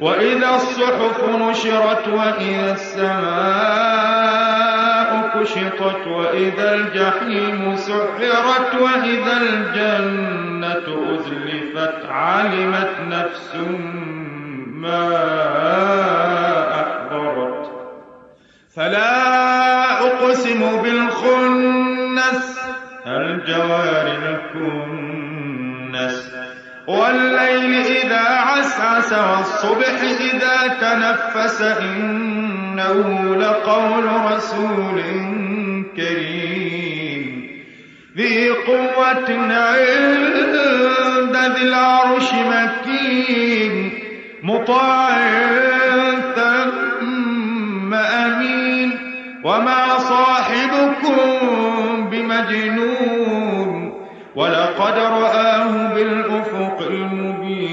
وإذا الصحف نشرت وإذا السماء كشطت وإذا الجحيم سعرت وإذا الجنة أزلفت علمت نفس ما أحضرت فلا أقسم بالخنس الجوار الكنس والليل إذا عسعس والصبح إذا تنفس إنه لقول رسول كريم. ذي قوة عند ذي العرش مكين مطاع ثم أمين. وما صاحبكم بمجنون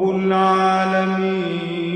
رب العالمين.